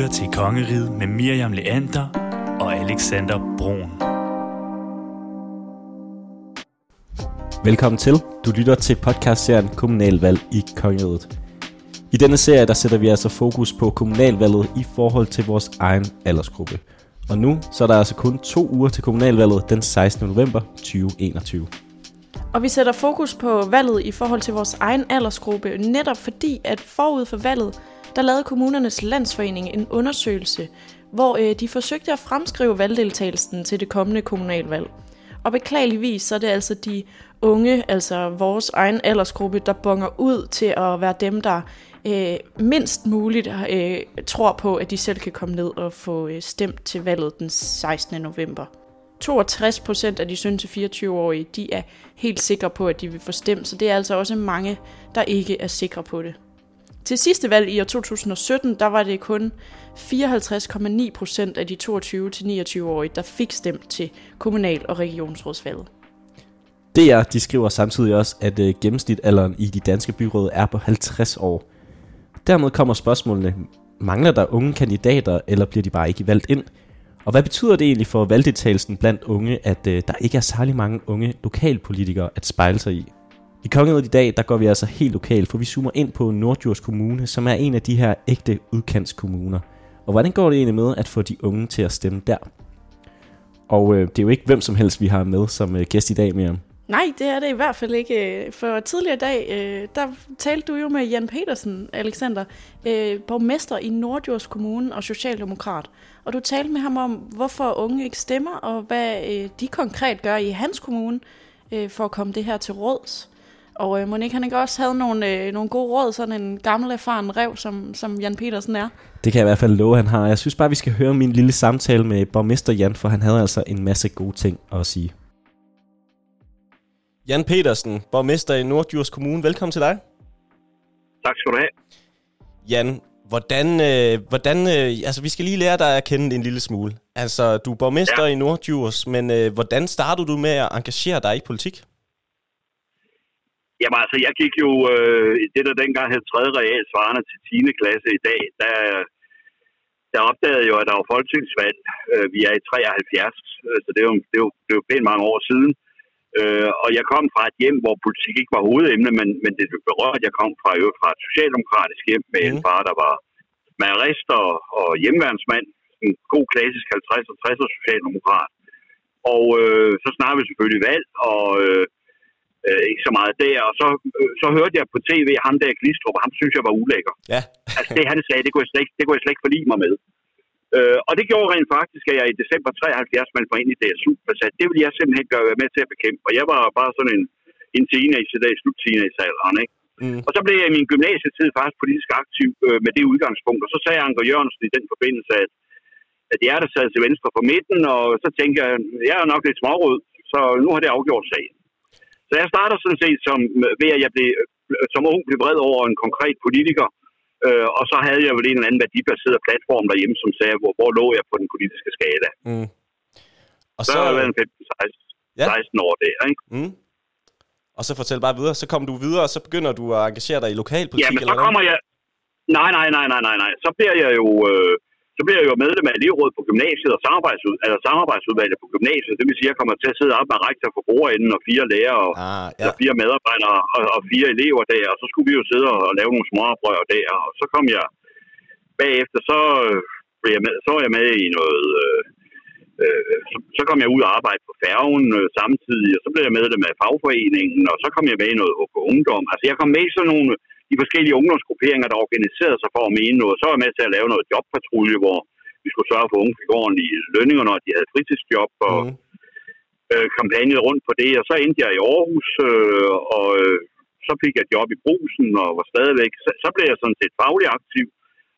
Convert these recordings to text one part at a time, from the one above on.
lytter til Kongeriget med Miriam Leander og Alexander Brun. Velkommen til. Du lytter til podcastserien Kommunalvalg i Kongeriget. I denne serie der sætter vi altså fokus på kommunalvalget i forhold til vores egen aldersgruppe. Og nu så er der altså kun to uger til kommunalvalget den 16. november 2021. Og vi sætter fokus på valget i forhold til vores egen aldersgruppe, netop fordi, at forud for valget, der lavede kommunernes landsforening en undersøgelse, hvor øh, de forsøgte at fremskrive valgdeltagelsen til det kommende kommunalvalg. Og beklageligvis så er det altså de unge, altså vores egen aldersgruppe, der bonger ud til at være dem, der øh, mindst muligt øh, tror på, at de selv kan komme ned og få øh, stemt til valget den 16. november. 62 procent af de 17-24-årige, de er helt sikre på, at de vil få stemt, så det er altså også mange, der ikke er sikre på det. Til sidste valg i år 2017, der var det kun 54,9 procent af de 22-29-årige, der fik stemt til kommunal- og regionsrådsvalget. DR de skriver samtidig også, at øh, gennemsnitalderen i de danske byråd er på 50 år. Dermed kommer spørgsmålene, mangler der unge kandidater, eller bliver de bare ikke valgt ind? Og hvad betyder det egentlig for valgdeltagelsen blandt unge, at øh, der ikke er særlig mange unge lokalpolitikere at spejle sig i? I Kongeriget i dag, der går vi altså helt lokalt, for vi zoomer ind på Nordjords Kommune, som er en af de her ægte udkantskommuner. Og hvordan går det egentlig med at få de unge til at stemme der? Og øh, det er jo ikke hvem som helst, vi har med som øh, gæst i dag, Miriam. Nej, det er det i hvert fald ikke. Øh, for tidligere i dag, øh, der talte du jo med Jan Petersen, Alexander, øh, borgmester i Nordjords Kommune og Socialdemokrat. Og du talte med ham om, hvorfor unge ikke stemmer, og hvad øh, de konkret gør i hans kommune øh, for at komme det her til råds. Og øh, Monique, han ikke også havde nogle, øh, nogle gode råd, sådan en gammel erfaren rev, som, som Jan Petersen er. Det kan jeg i hvert fald love, han har. Jeg synes bare, vi skal høre min lille samtale med borgmester Jan, for han havde altså en masse gode ting at sige. Jan Petersen, borgmester i Nordjurs Kommune. Velkommen til dig. Tak skal du have. Jan, hvordan, øh, hvordan øh, altså vi skal lige lære dig at kende en lille smule. Altså, du er borgmester ja. i Nordjurs, men øh, hvordan startede du med at engagere dig i politik? Jamen altså, jeg gik jo, øh, det der dengang hed 3. real svarende til 10. klasse i dag, der, der opdagede jo, at der var folketingsvalg. Øh, vi er i 73, øh, så det er jo, det er jo, det er jo pænt mange år siden. Øh, og jeg kom fra et hjem, hvor politik ikke var hovedemne, men, men det berørte, jeg kom fra, jo fra et socialdemokratisk hjem med mm. en far, der var marist og, og hjemværnsmand. En god klassisk 50- og 60'er socialdemokrat. Og øh, så snakkede vi selvfølgelig valg, og øh, øh, ikke så meget der. Og så, øh, så hørte jeg på tv, ham der Glistrup, ham synes jeg var ulækker. Ja. altså det han sagde, det kunne jeg slet ikke, det kunne jeg slet ikke forlige mig med. Øh, og det gjorde rent faktisk, at jeg i december 73 meldte mig ind i DSU, og sagde, det ville jeg simpelthen gøre med til at bekæmpe. Og jeg var bare sådan en, en teenager, der i slut teenagealderen, ikke? Mm. Og så blev jeg i min gymnasietid faktisk politisk aktiv øh, med det udgangspunkt. Og så sagde Anker Jørgensen i den forbindelse, at, at jeg er der sad til venstre for midten, og så tænkte jeg, jeg er nok lidt smårød, så nu har det afgjort sagen. Så jeg starter sådan set som, ved, at jeg blev, som ung blev vred over en konkret politiker, Øh, og så havde jeg vel en eller anden værdibaseret platform derhjemme, som sagde, hvor, hvor lå jeg på den politiske skala. Mm. Og så, så har jeg været 15, 16, ja. 16 år der, ikke? Mm. Og så fortæl bare videre. Så kommer du videre, og så begynder du at engagere dig i lokalpolitik? Ja, men så kommer jeg... Nej, nej, nej, nej, nej, nej. Så bliver jeg jo... Øh, så bliver jeg jo medlem af elevrådet på gymnasiet og samarbejdsud, eller samarbejdsudvalget på gymnasiet. Det vil sige, at jeg kommer til at sidde op med rektor for bordenden og fire lærere og, ah, ja. og fire medarbejdere og, og, fire elever der. Og så skulle vi jo sidde og lave nogle småoprør der. Og så kom jeg bagefter, så, blev jeg med, så var jeg med i noget... Øh, øh, så, så kom jeg ud og arbejde på færgen øh, samtidig, og så blev jeg medlem af fagforeningen, og så kom jeg med i noget på ungdom. Altså jeg kom med i sådan nogle de forskellige ungdomsgrupperinger, der organiserede sig for at mene noget. Så var jeg med til at lave noget jobpatrulje, hvor vi skulle sørge for, at unge fik ordentlige lønninger, når de havde fritidsjob, og mm. øh, kampagne rundt på det. Og så endte jeg i Aarhus, øh, og øh, så fik jeg job i brusen, og var stadigvæk. Så, så blev jeg sådan set faglig aktiv,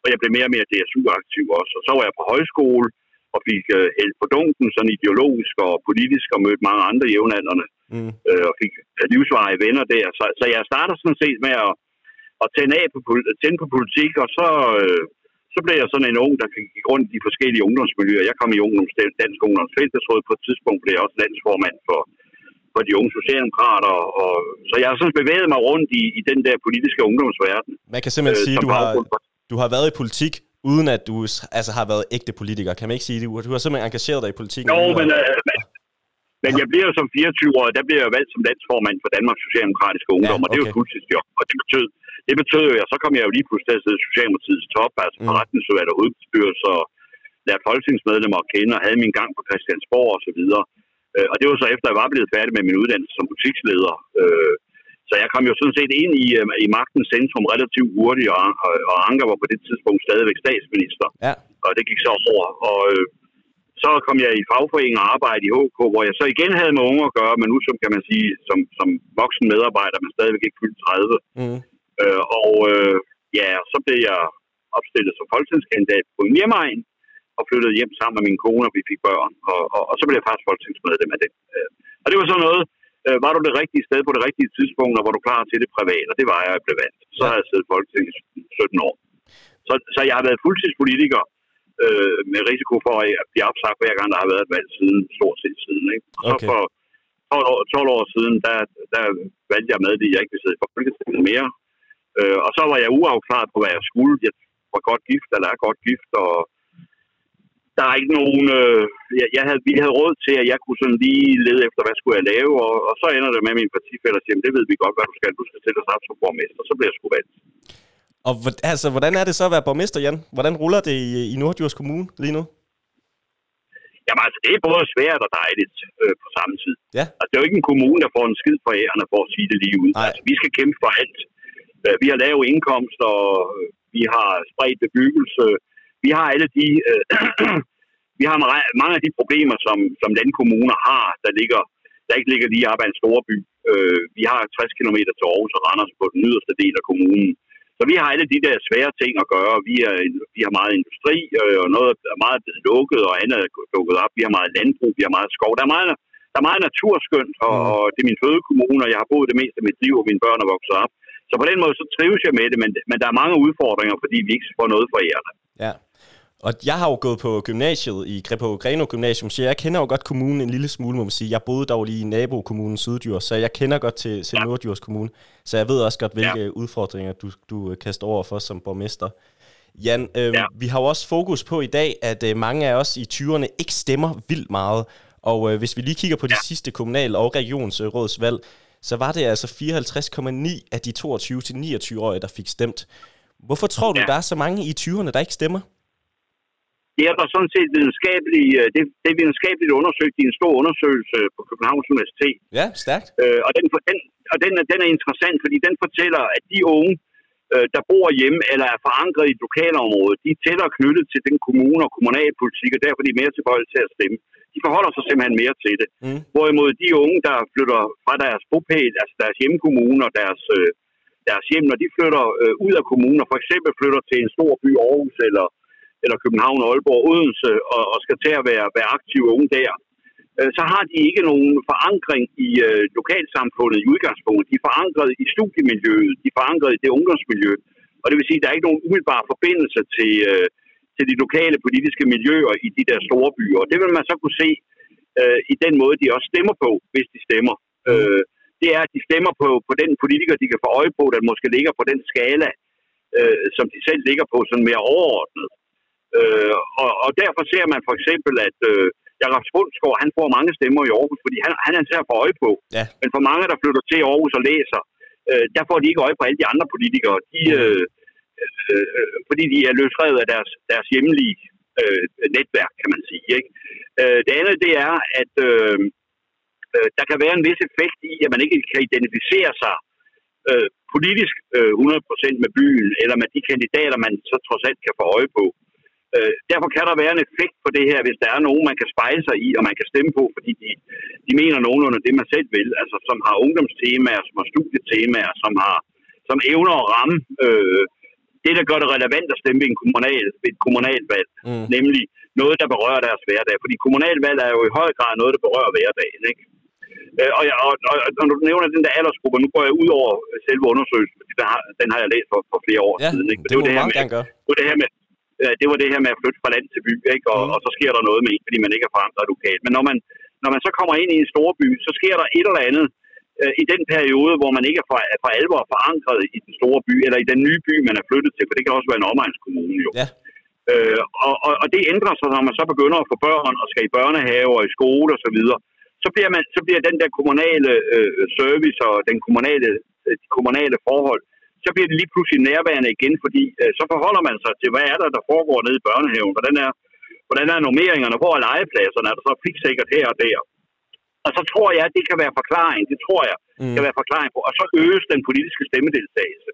og jeg blev mere og mere DSU-aktiv også. Og så var jeg på højskole, og fik øh, held på dunken, sådan ideologisk og politisk, og mødte mange andre jævnaldrende, mm. øh, og fik livsvarige venner der. Så, så jeg starter sådan set med at at tænde, af på, tænde på politik, og så, øh, så blev jeg sådan en ung, der gik rundt i de forskellige ungdomsmiljøer. Jeg kom i ungdoms, Dansk Ungdomsfællesråd på et tidspunkt, blev jeg også landsformand for, for de unge socialdemokrater. Og, så jeg har sådan bevæget mig rundt i, i den der politiske ungdomsverden. Man kan simpelthen øh, sige, du har, du har været i politik uden at du altså, har været ægte politiker. Kan man ikke sige det? Du har simpelthen engageret dig i politikken. Jo, men, øh, men, men jeg bliver jo som 24 år, der bliver jeg valgt som landsformand for Danmarks Socialdemokratiske Ungdom, ja, okay. og det er jo fuldtidsjob. Og det betød, det betød jo, at så kom jeg jo lige pludselig til at sidde Socialdemokratiets top, altså mm. forretningsudvalg og hovedbestyrelse, og lærte folketingsmedlemmer at kende, og havde min gang på Christiansborg og så videre. Øh, og det var så efter, at jeg var blevet færdig med min uddannelse som butiksleder. Øh, så jeg kom jo sådan set ind i, øh, i magtens centrum relativt hurtigt, og, og, og Anker var på det tidspunkt stadigvæk statsminister. Ja. Og det gik så over. Og så kom jeg i fagforening og arbejde i HK, hvor jeg så igen havde med unge at gøre, men nu som kan man sige, som, som voksen medarbejder, men stadigvæk ikke fyldt 30. Mm. Øh, og øh, ja, så blev jeg opstillet som folketingskandidat på en hjemmeegn, og flyttede hjem sammen med min kone, og vi fik børn. Og, og, og så blev jeg faktisk folketingsmedlem af det. Øh, og det var så noget, øh, var du det rigtige sted på det rigtige tidspunkt, og var du klar til det privat, og det var jeg, jeg blev valgt. Så har jeg siddet i Folketinget i 17 år. Så, så jeg har været fuldtidspolitiker øh, med risiko for at blive opsagt hver gang, der har været et valg siden, stort set siden. Ikke? Og så for 12 år, 12 år siden, der, der valgte jeg med, at jeg ikke ville sidde i Folketinget mere. Øh, og så var jeg uafklaret på, hvad jeg skulle. Jeg var godt gift, eller er godt gift, og der er ikke nogen... Øh, jeg, jeg havde, vi havde råd til, at jeg kunne sådan lige lede efter, hvad skulle jeg lave, og, og så ender det med, at min partifælder siger, det ved vi godt, hvad du skal. Du skal sætte dig op som borgmester. Så bliver jeg sgu valgt. Og altså, hvordan er det så at være borgmester, Jan? Hvordan ruller det i, i Nordjurs Kommune lige nu? Jamen altså, det er både svært og dejligt øh, på samme tid. Ja. Altså, det er jo ikke en kommune, der får en skid for ærerne, for at sige det lige ud. Nej. Altså, vi skal kæmpe for alt. Øh, vi har lave indkomster, vi har spredt bebyggelse, vi har alle de... Øh, vi har mange af de problemer, som, som landkommuner har, der ligger der ikke ligger lige op ad en stor by. Øh, vi har 60 km til Aarhus og Randers på den yderste del af kommunen. Så vi har alle de der svære ting at gøre. Vi, er, vi har meget industri, øh, og noget er meget lukket, og andet er lukket op. Vi har meget landbrug, vi har meget skov. Der er meget, der er meget naturskønt, og, mm. og det er min fødekommune, og jeg har boet det meste af mit liv, og mine børn er vokset op. Så på den måde så trives jeg med det, men, men der er mange udfordringer, fordi vi ikke får noget for ærerne. Ja. Og jeg har jo gået på gymnasiet i på Greno Gymnasium, så jeg kender jo godt kommunen en lille smule, må man sige. Jeg boede dog lige i nabokommunen Syddjurs, så jeg kender godt til, til ja. Nordjurs Kommune. Så jeg ved også godt, hvilke ja. udfordringer du, du kaster over for som borgmester. Jan, øh, ja. vi har jo også fokus på i dag, at øh, mange af os i 20'erne ikke stemmer vildt meget. Og øh, hvis vi lige kigger på de ja. sidste kommunal- og regionsrådsvalg, så var det altså 54,9 af de 22-29-årige, der fik stemt. Hvorfor tror du, ja. der er så mange i 20'erne, der ikke stemmer? Det er der sådan set videnskabeligt, øh, det, det er videnskabeligt undersøgt i en stor undersøgelse på Københavns Universitet. Ja, stærkt. Øh, og den, den, og den, den er interessant, fordi den fortæller, at de unge, øh, der bor hjemme eller er forankret i et lokalområde, de er tættere knyttet til den kommune og kommunalpolitik, og derfor er de mere tilbøjelige til at stemme. De forholder sig simpelthen mere til det. Mm. Hvorimod de unge, der flytter fra deres bopæl, altså deres hjemkommune og deres, øh, deres hjem, når de flytter øh, ud af kommunen, og for eksempel flytter til en stor by, Aarhus eller eller København, Aalborg, Odense, og, og skal til at være, være aktive unge der, øh, så har de ikke nogen forankring i øh, lokalsamfundet i udgangspunktet. De er forankret i studiemiljøet, de er forankret i det ungdomsmiljø, og det vil sige, at der er ikke nogen umiddelbar forbindelse til, øh, til de lokale politiske miljøer i de der store byer. Og det vil man så kunne se øh, i den måde, de også stemmer på, hvis de stemmer. Øh, det er, at de stemmer på, på den politiker, de kan få øje på, der måske ligger på den skala, øh, som de selv ligger på, sådan mere overordnet. Øh, og, og derfor ser man for eksempel, at øh, Jakob Spundsgaard, han får mange stemmer i Aarhus, fordi han, han er til at få øje på. Ja. Men for mange, der flytter til Aarhus og læser, øh, der får de ikke øje på alle de andre politikere. De, øh, Øh, øh, fordi de er løsrevet af deres, deres hjemlige øh, netværk, kan man sige. Ikke? Øh, det andet, det er, at øh, øh, der kan være en vis effekt i, at man ikke kan identificere sig øh, politisk øh, 100% med byen, eller med de kandidater, man så trods alt kan få øje på. Øh, derfor kan der være en effekt på det her, hvis der er nogen, man kan spejle sig i, og man kan stemme på, fordi de, de mener nogenlunde det, man selv vil, altså som har ungdomstemaer, som har studietemaer, som har som evner at ramme øh, det, der gør det relevant at stemme ved, en kommunal, ved et kommunalvalg, mm. nemlig noget, der berører deres hverdag. Fordi kommunalvalg er jo i høj grad noget, der berører hverdagen. Ikke? Øh, og, og, og, og når du nævner den der aldersgruppe, nu går jeg ud over selve undersøgelsen, fordi den har, den har jeg læst for, for flere år ja, siden. Ikke? det, det, det, her med, det, det her med, det var det her med at flytte fra land til by, ikke? Og, mm. og så sker der noget med en, fordi man ikke er forandret lokalt. Men når man, når man så kommer ind i en stor by, så sker der et eller andet øh, i den periode, hvor man ikke er for, er for alvor forankret i den store by, eller i den nye by, man er flyttet til, for det kan også være en omegnskommune jo. Ja. Øh, og, og, og det ændrer sig, når man så begynder at få børn og skal i børnehave og i skole og så videre. Så bliver, man, så bliver den der kommunale øh, service og den kommunale, øh, de kommunale forhold, så bliver det lige pludselig nærværende igen, fordi øh, så forholder man sig til, hvad er der, der foregår nede i børnehaven, hvordan er, hvordan er normeringerne, hvor er legepladserne, er der så sikkert her og der. Og så tror jeg, at det kan være forklaring, det tror jeg, mm. kan være forklaring på, og så øges den politiske stemmedeltagelse.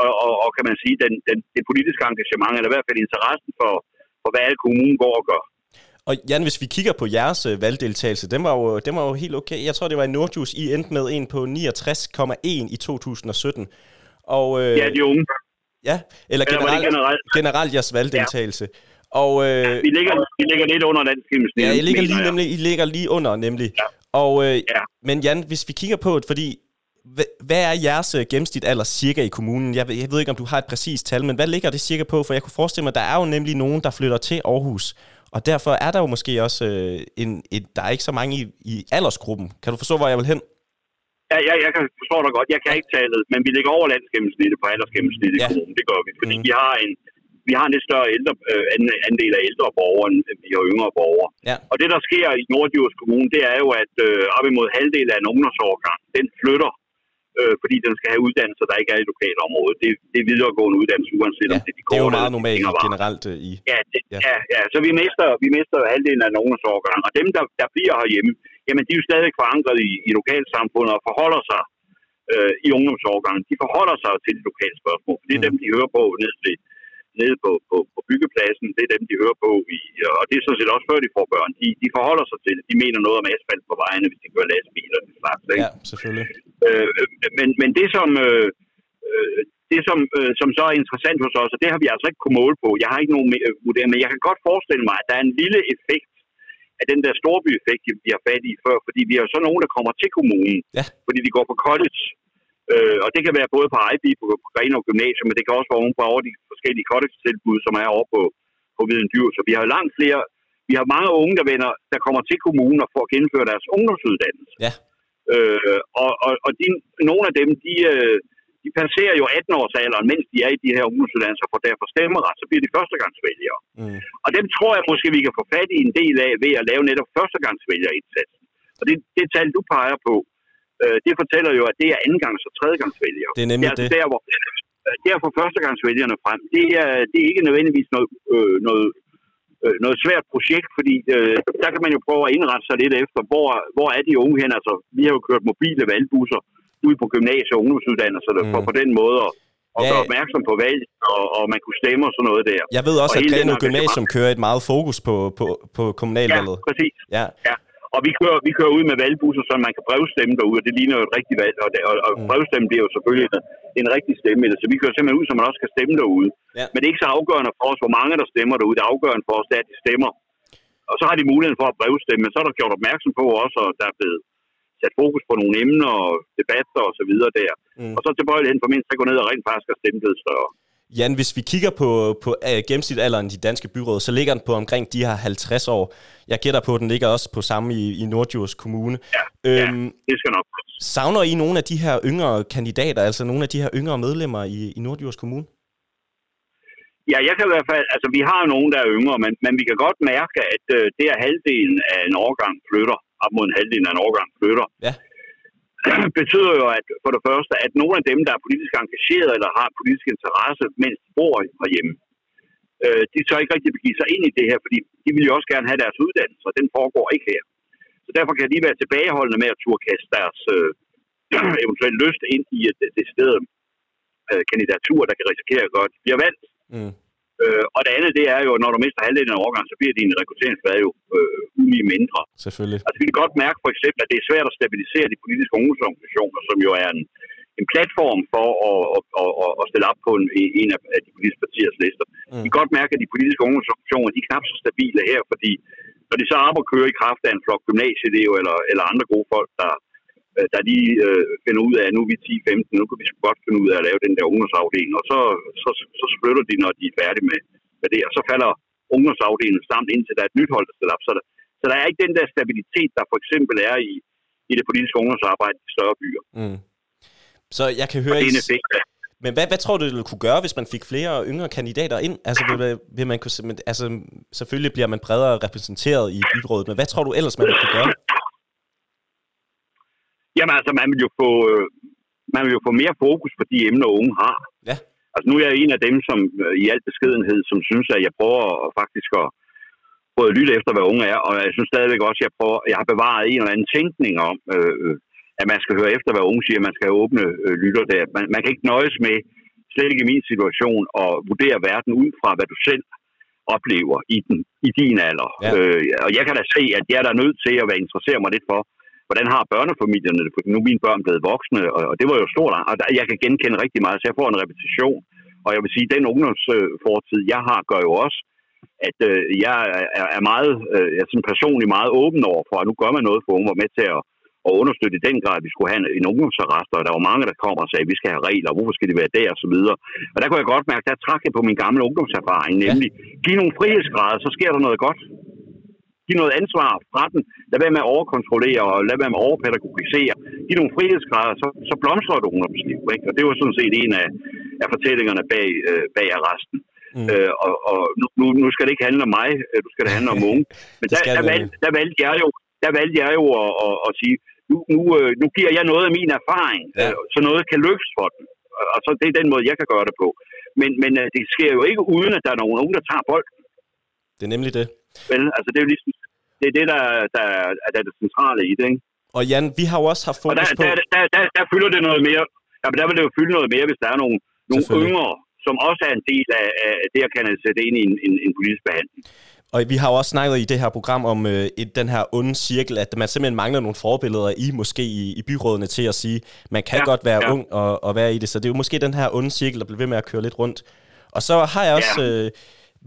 Og, og, og kan man sige, den, den, det politiske engagement, eller i hvert fald interessen for, for hvad kommunen går og gør. Og Jan, hvis vi kigger på jeres øh, valgdeltagelse, den var, jo, den var jo helt okay. Jeg tror, det var i Nordjus, I endte med en på 69,1 i 2017. Og, øh, ja, de unge. Ja, eller, eller generelt, generelt? generelt jeres valgdeltagelse. Ja. Og, øh, ja, vi, ligger, vi ligger lidt under den gennemsnit. Ja, I ligger, lige, nemlig, I ligger lige under, nemlig. Ja. Og, øh, ja. Men Jan, hvis vi kigger på det, fordi hvad er jeres øh, gennemsnit alder cirka i kommunen? Jeg ved, jeg ved ikke, om du har et præcist tal, men hvad ligger det cirka på? For jeg kunne forestille mig, at der er jo nemlig nogen, der flytter til Aarhus. Og derfor er der jo måske også øh, en, en, der er ikke så mange i, i aldersgruppen. Kan du forstå, hvor jeg vil hen? Ja, jeg, jeg kan forstå dig godt. Jeg kan ikke tale, men vi ligger over landsgennemsnittet på aldersgennemsnittet ja. i kommunen. Det gør vi, fordi mm. vi har en, vi har en lidt større ældre, øh, andel af ældre borgere, end vi har yngre borgere. Ja. Og det, der sker i Nordjysk Kommune, det er jo, at øh, op imod halvdelen af en ungdomsårgang, den flytter øh, fordi den skal have uddannelser, der ikke er i lokalområdet. Det, det er videregående uddannelse, uanset ja, om det er de korte. Det er jo meget normalt generelt uh, i... Ja, det, ja. ja, ja, så vi mister, vi mister halvdelen af en ungdomsårgang. Og dem, der, der bliver herhjemme, jamen de er jo stadig forankret i, i lokalsamfundet og forholder sig øh, i ungdomsårgangen. De forholder sig til de lokale spørgsmål. Det er mm. dem, de hører på ned til nede på, på, på byggepladsen. Det er dem, de hører på. I, og det er sådan set også før, de får børn. De, de forholder sig til det. De mener noget om asfalt på vejene, hvis de kører lastbiler. Det slags, ikke? Ja, selvfølgelig. Øh, men, men det som... Øh, øh, det, som, øh, som så er interessant hos os, og det har vi altså ikke kunnet måle på, jeg har ikke nogen vurdering, men jeg kan godt forestille mig, at der er en lille effekt af den der storby-effekt, vi har fat i før, fordi vi har så nogen, der kommer til kommunen, ja. fordi de går på college, Øh, og det kan være både på IB på, Grenaa Gymnasium, men det kan også være oven på over de forskellige college-tilbud, som er over på, på Viden Dyr. Så vi har langt flere, vi har mange unge, der, vender, der kommer til kommunen og får gennemført deres ungdomsuddannelse. Ja. Øh, og og, og de, nogle af dem, de, øh, de passerer jo 18-årsalderen, mens de er i de her ungdomsuddannelser, får derfor stemmeret, så bliver de førstegangsvælgere. Mm. Og dem tror jeg måske, vi kan få fat i en del af ved at lave netop førstegangsvælgerindsatsen. Og det, det tal, du peger på, øh, det fortæller jo, at det er andengangs- og tredjegangsvælgere. Det er nemlig det. Er altså det. Der, hvor, der får førstegangsvælgerne frem, det er, det er ikke nødvendigvis noget, øh, noget, øh, noget svært projekt, fordi øh, der kan man jo prøve at indrette sig lidt efter, hvor, hvor er de unge hen. Altså, vi har jo kørt mobile valgbusser ud på gymnasier og ungdomsuddannelser, mm. for på den måde at og ja. gøre opmærksom på valg, og, og man kunne stemme og sådan noget der. Jeg ved også, og at Greno Gymnasium kører et meget fokus på, på, på kommunalvalget. Ja, præcis. Ja. ja. Og vi kører, vi kører ud med valgbusser, så man kan brevstemme derude, og det ligner jo et rigtigt valg. Og, det, og, og mm. brevstemme bliver jo selvfølgelig en, en rigtig stemme. Så vi kører simpelthen ud, så man også kan stemme derude. Ja. Men det er ikke så afgørende for os, hvor mange der stemmer derude. Det er afgørende for os, det er, at de stemmer. Og så har de muligheden for at brevstemme, så er der gjort opmærksom på også, og der er blevet sat fokus på nogle emner og debatter og så videre der. Mm. Og så tilbøjeligheden for mindst at gå ned og rent faktisk har stemt blevet større. Jan, hvis vi kigger på, på uh, gennemsnitalderen i de danske byråd, så ligger den på omkring de her 50 år. Jeg gætter på, at den ligger også på samme i, i Nordjurs Kommune. Ja, øhm, ja, det skal nok. Savner I nogle af de her yngre kandidater, altså nogle af de her yngre medlemmer i, i Nordjurs Kommune? Ja, jeg kan i hvert fald, altså vi har jo nogen, der er yngre, men, men vi kan godt mærke, at uh, det er halvdelen af en årgang flytter, op mod en halvdelen af en årgang flytter. Ja. betyder jo, at for det første, at nogle af dem, der er politisk engageret eller har politisk interesse, mens de bor herhjemme, øh, de tør ikke rigtig begive sig ind i det her, fordi de vil jo også gerne have deres uddannelse, og den foregår ikke her. Så derfor kan de være tilbageholdende med at turkaste deres øh, eventuelle lyst ind i et, et sted øh, kandidatur, der kan risikere at gøre, at de bliver valgt. Mm. Øh, og det andet, det er jo, når du mister halvdelen af overgang, så bliver din rekrutteringsgrad jo øh, mindre. Selvfølgelig. Altså vi kan godt mærke for eksempel, at det er svært at stabilisere de politiske ungdomsorganisationer, som jo er en, en platform for at, at, at, at, at stille op på en, en af de politiske partiers lister. Mm. Vi kan godt mærke, at de politiske ungdomsorganisationer, de er knap så stabile her, fordi når de så op og kører i kraft af en flok gymnasieelever eller, eller andre gode folk, der, øh, der lige øh, finder ud af, at nu er vi 10-15, nu kan vi godt finde ud af at lave den der ungdomsafdeling, og så, så, så spytter de, når de er færdige med, med det, og så falder ungdomsafdelingen sammen, indtil der er et nyt hold, der stiller op. Så der, så der er ikke den der stabilitet, der for eksempel er i, i det politiske ungdomsarbejde i større byer. Mm. Så jeg kan høre, I, Men hvad, hvad tror du, det ville kunne gøre, hvis man fik flere yngre kandidater ind? Altså, vil, vil man kunne, altså, selvfølgelig bliver man bredere repræsenteret i byrådet, men hvad tror du ellers, man ville kunne gøre? Jamen altså, man vil jo få, øh, man vil jo få mere fokus på de emner, unge har. Ja. Altså nu er jeg en af dem, som øh, i al beskedenhed, som synes, at jeg prøver at faktisk at at lytte efter, hvad unge er, og jeg synes stadigvæk også, at jeg, prøver, jeg har bevaret en eller anden tænkning om, øh, at man skal høre efter, hvad unge siger, man skal have åbne øh, lytter der. Man, man kan ikke nøjes med, slet ikke i min situation, at vurdere verden ud fra, hvad du selv oplever i, den, i din alder. Ja. Øh, og jeg kan da se, at jeg er der nødt til at være interessere mig lidt for, hvordan har børnefamilierne det? Nu er mine børn blevet voksne, og, og det var jo stort, og jeg kan genkende rigtig meget, så jeg får en repetition. Og jeg vil sige, at den ungdomsfortid, jeg har, gør jo også, at øh, jeg er, meget, øh, jeg er sådan personligt meget åben over for, at nu gør man noget for unge, var med til at, at understøtte i den grad, at vi skulle have en, ungdomsarrest, og der var mange, der kom og sagde, at vi skal have regler, hvorfor skal de være der, og så videre. Og der kunne jeg godt mærke, der trak jeg på min gamle ungdomserfaring, nemlig, giv nogle frihedsgrader, så sker der noget godt give noget ansvar fra den. Lad være med at overkontrollere, og lad være med at overpædagogisere. Giv nogle frihedsgrader, så, så blomstrer et ungdomsliv. Ikke? Og det var sådan set en af, af fortællingerne bag, øh, bag arresten. Mm. Øh, og og nu, nu skal det ikke handle om mig, øh, nu skal det handle om unge. Men der, der, valg, der, valgte jeg jo, der valgte jeg jo at, at, at sige, nu, nu, øh, nu giver jeg noget af min erfaring, ja. øh, så noget kan lykkes for den. Og så det er den måde, jeg kan gøre det på. Men, men det sker jo ikke uden, at der er nogen unge, der tager bolden. Det er nemlig det. Vel, altså det er jo ligesom, det er det, der, der, der er det centrale i det, ikke? Og Jan, vi har jo også haft fokus og der, på... Der, der, der, der, fylder det noget mere. Ja, men der vil det jo fylde noget mere, hvis der er nogle, nogle yngre, som også er en del af, af det, at kan sætte ind i en, en, en politisk behandling. Og vi har jo også snakket i det her program om øh, et, den her onde cirkel, at man simpelthen mangler nogle forbilleder i måske i, i byrådene til at sige, man kan ja, godt være ja. ung og, og være i det. Så det er jo måske den her onde cirkel, der bliver ved med at køre lidt rundt. Og så har jeg også... Ja. Øh,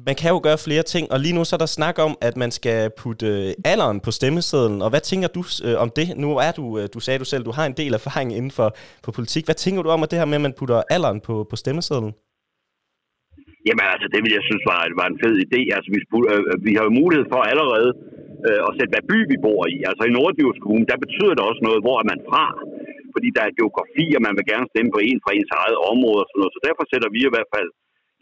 man kan jo gøre flere ting, og lige nu så er der snak om, at man skal putte øh, alderen på stemmesedlen. Og hvad tænker du øh, om det? Nu er du, øh, du sagde du selv, du har en del erfaring inden for, for politik. Hvad tænker du om at det her med, at man putter alderen på, på stemmesedlen? Jamen altså, det vil jeg synes var, var en fed idé. Altså, vi, øh, øh, vi har jo mulighed for allerede øh, at sætte, hvad by vi bor i. Altså i Nordjysk Kommune, der betyder det også noget, hvor er man fra. Fordi der er geografi, og man vil gerne stemme på en fra ens eget område og sådan noget. Så derfor sætter vi i hvert fald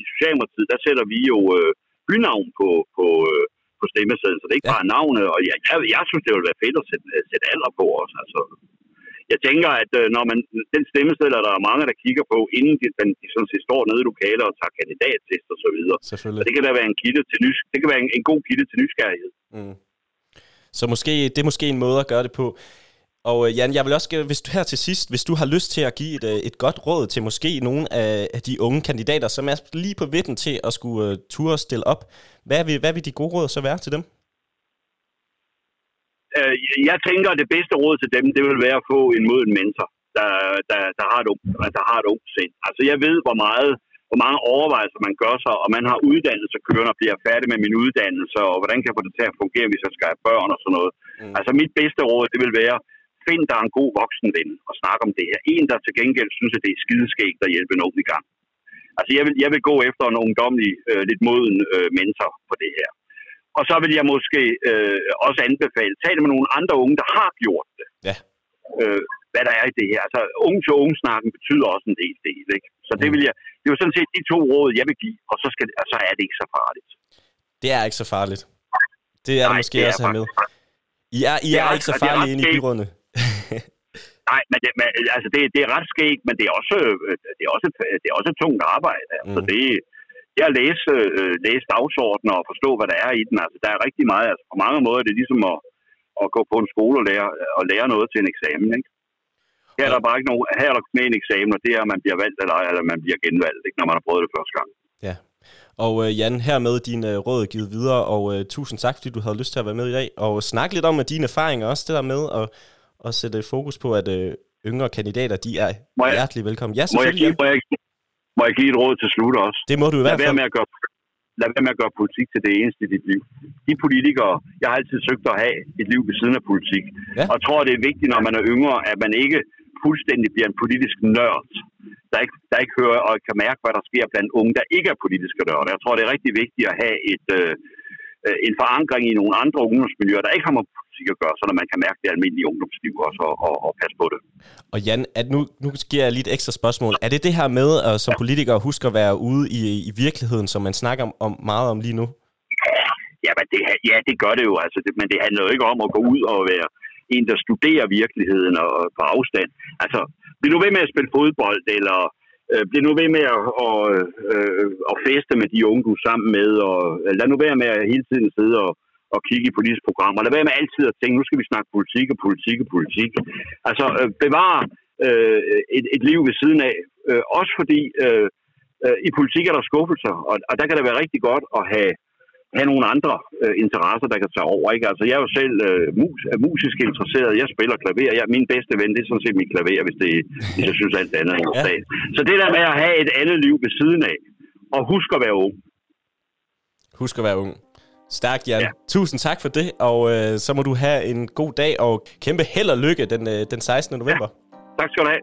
i Socialdemokratiet, der sætter vi jo øh, bynavn på, på, øh, på stemmesedlen, så det er ikke ja. bare navnet. Og jeg, jeg, jeg synes, det ville være fedt at sætte, at sætte alder på også. Altså, jeg tænker, at øh, når man, den stemmesedler, der er mange, der kigger på, inden de, de sådan set står nede i lokaler og tager kandidattest og så videre. Og det kan da være en kilde til nys, det kan være en, en god kilde til nysgerrighed. Mm. Så måske, det er måske en måde at gøre det på. Og øh, Jan, jeg vil også, hvis du her til sidst, hvis du har lyst til at give et, øh, et godt råd til måske nogle af de unge kandidater, som er lige på vidden til at skulle uh, ture og stille op, hvad vil, hvad vil de gode råd så være til dem? Jeg tænker, at det bedste råd til dem, det vil være at få en moden mentor, der, der, der har et ungt, der har et ungt sind. Altså jeg ved, hvor meget hvor mange overvejelser man gør sig, og man har uddannelse kørende og bliver færdig med min uddannelse, og hvordan kan jeg få det til at fungere, hvis jeg skal have børn og sådan noget. Mm. Altså mit bedste råd, det vil være, find dig en god voksenven og snak om det her. En, der til gengæld synes, at det er skideskægt at hjælpe nogen i gang. Altså, jeg vil, jeg vil gå efter en ungdomlig, øh, lidt moden øh, mentor på det her. Og så vil jeg måske øh, også anbefale, tale med nogle andre unge, der har gjort det. Ja. Øh, hvad der er i det her. Altså, unge til unge snakken betyder også en del del, ikke? Så det, mm. vil jeg, det er jo sådan set de to råd, jeg vil give, og så, skal, og så er det ikke så farligt. Det er ikke så farligt. Det er Nej, det måske det er også her med. I er, I er, er ikke så farlige inde i byrådene. Nej, men, det, men altså det, det er ret skægt, men det er også, øh, det er også, det er også tungt arbejde. Altså, mm. det, det at læse, øh, læse dagsordner og forstå, hvad der er i den. Altså, der er rigtig meget. Altså, på mange måder er det ligesom at, at gå på en skole og lære, og lære noget til en eksamen. Ikke? Her er der bare ikke nogen, her er der med en eksamen, og det er, at man bliver valgt eller, eller man bliver genvalgt, ikke, når man har prøvet det første gang. Ja. Og uh, Jan, hermed din uh, råd givet videre, og uh, tusind tak, fordi du havde lyst til at være med i dag, og snakke lidt om dine erfaringer også, det der med at og sætte fokus på, at øh, yngre kandidater, de er må jeg, hjertelig velkommen. Ja, må, jeg give, må, jeg, må jeg give et råd til slut også? Det må du i hvert fald. Med at gøre, lad være med at gøre politik til det eneste i dit liv. De politikere, jeg har altid søgt at have et liv ved siden af politik. Ja. Og tror, det er vigtigt, når man er yngre, at man ikke fuldstændig bliver en politisk nørd, der ikke, der ikke hører og kan mærke, hvad der sker blandt unge, der ikke er politiske nørder. Jeg tror, det er rigtig vigtigt at have et, øh, en forankring i nogle andre ungdomsmiljøer, der ikke har med politik at gøre, så man kan mærke det almindelige ungdomsliv også og, og, og passe på det. Og Jan, at nu, nu giver jeg lige et ekstra spørgsmål. Er det det her med, at som politiker huske at være ude i, i virkeligheden, som man snakker om, om meget om lige nu? Ja, men det, ja, det gør det jo. Altså, det, men det handler jo ikke om at gå ud og være en, der studerer virkeligheden og, og på afstand. Altså, bliv nu ved med at spille fodbold, eller øh, bliv nu ved med at, og, øh, at feste med de unge, du er sammen med, og øh, lad nu være med at hele tiden sidde og, og kigge i politiske programmer. Lad være med altid at tænke, nu skal vi snakke politik og politik og politik. Altså, øh, bevare øh, et, et liv ved siden af. Øh, også fordi øh, øh, i politik er der skuffelser, og, og der kan det være rigtig godt at have have nogle andre øh, interesser, der kan tage over. Ikke? Altså, jeg er jo selv øh, mus, er musisk interesseret. Jeg spiller klaver. Jeg, min bedste ven, det er sådan set mit klaver, hvis, det, hvis jeg synes alt andet er ja. Så det der med at have et andet liv ved siden af, og husk at være ung. Husk at være ung. Stærkt, Jan. Ja. Tusind tak for det, og øh, så må du have en god dag, og kæmpe held og lykke den, øh, den 16. november. Ja. Tak skal du have.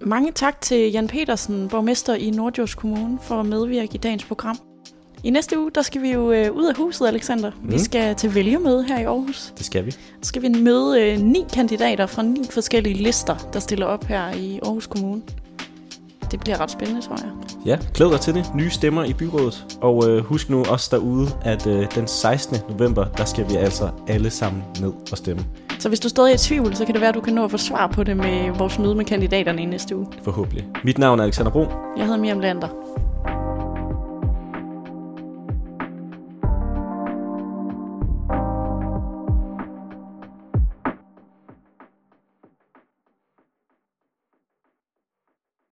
Mange tak til Jan Petersen, borgmester i Nordjyllands Kommune, for at medvirke i dagens program. I næste uge, der skal vi jo øh, ud af huset, Alexander. Mm. Vi skal til vælgermøde her i Aarhus. Det skal vi. Så skal vi møde øh, ni kandidater fra ni forskellige lister, der stiller op her i Aarhus Kommune. Det bliver ret spændende, tror jeg. Ja, glæd dig til det. Nye stemmer i byrådet. Og øh, husk nu også derude, at øh, den 16. november, der skal vi altså alle sammen ned og stemme. Så hvis du stadig er i tvivl, så kan det være, at du kan nå at få svar på det med vores møde med kandidaterne i næste uge. Forhåbentlig. Mit navn er Alexander Bro. Jeg hedder Miriam Lander.